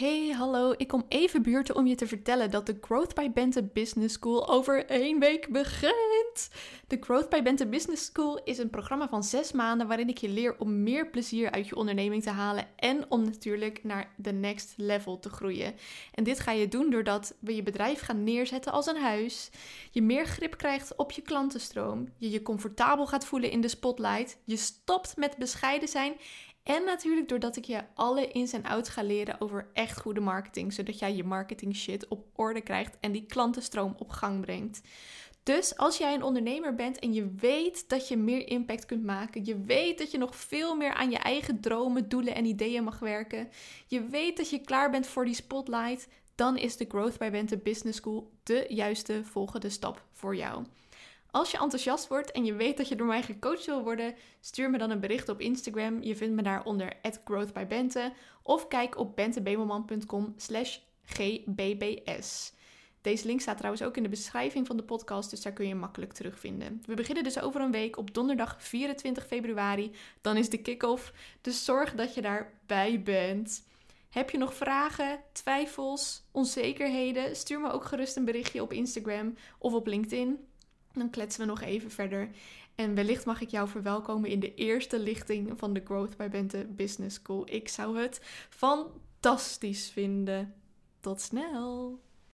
Hey, hallo. Ik kom even buurten om je te vertellen dat de Growth by Bente Business School over één week begint. De Growth by Bente Business School is een programma van zes maanden waarin ik je leer om meer plezier uit je onderneming te halen en om natuurlijk naar de next level te groeien. En dit ga je doen doordat we je bedrijf gaan neerzetten als een huis, je meer grip krijgt op je klantenstroom, je je comfortabel gaat voelen in de spotlight, je stopt met bescheiden zijn en natuurlijk doordat ik je alle ins en outs ga leren over echt goede marketing, zodat jij je marketing shit op orde krijgt en die klantenstroom op gang brengt. Dus als jij een ondernemer bent en je weet dat je meer impact kunt maken, je weet dat je nog veel meer aan je eigen dromen, doelen en ideeën mag werken, je weet dat je klaar bent voor die spotlight, dan is de Growth by Bente Business School de juiste volgende stap voor jou. Als je enthousiast wordt en je weet dat je door mij gecoacht wil worden, stuur me dan een bericht op Instagram. Je vindt me daar onder @growthbybente of kijk op bentebemelman.com slash gbbs. Deze link staat trouwens ook in de beschrijving van de podcast, dus daar kun je makkelijk terugvinden. We beginnen dus over een week op donderdag 24 februari. Dan is de kick-off, dus zorg dat je daarbij bent. Heb je nog vragen, twijfels, onzekerheden? Stuur me ook gerust een berichtje op Instagram of op LinkedIn. Dan kletsen we nog even verder. En wellicht mag ik jou verwelkomen in de eerste lichting van de Growth by Bente Business School. Ik zou het fantastisch vinden. Tot snel!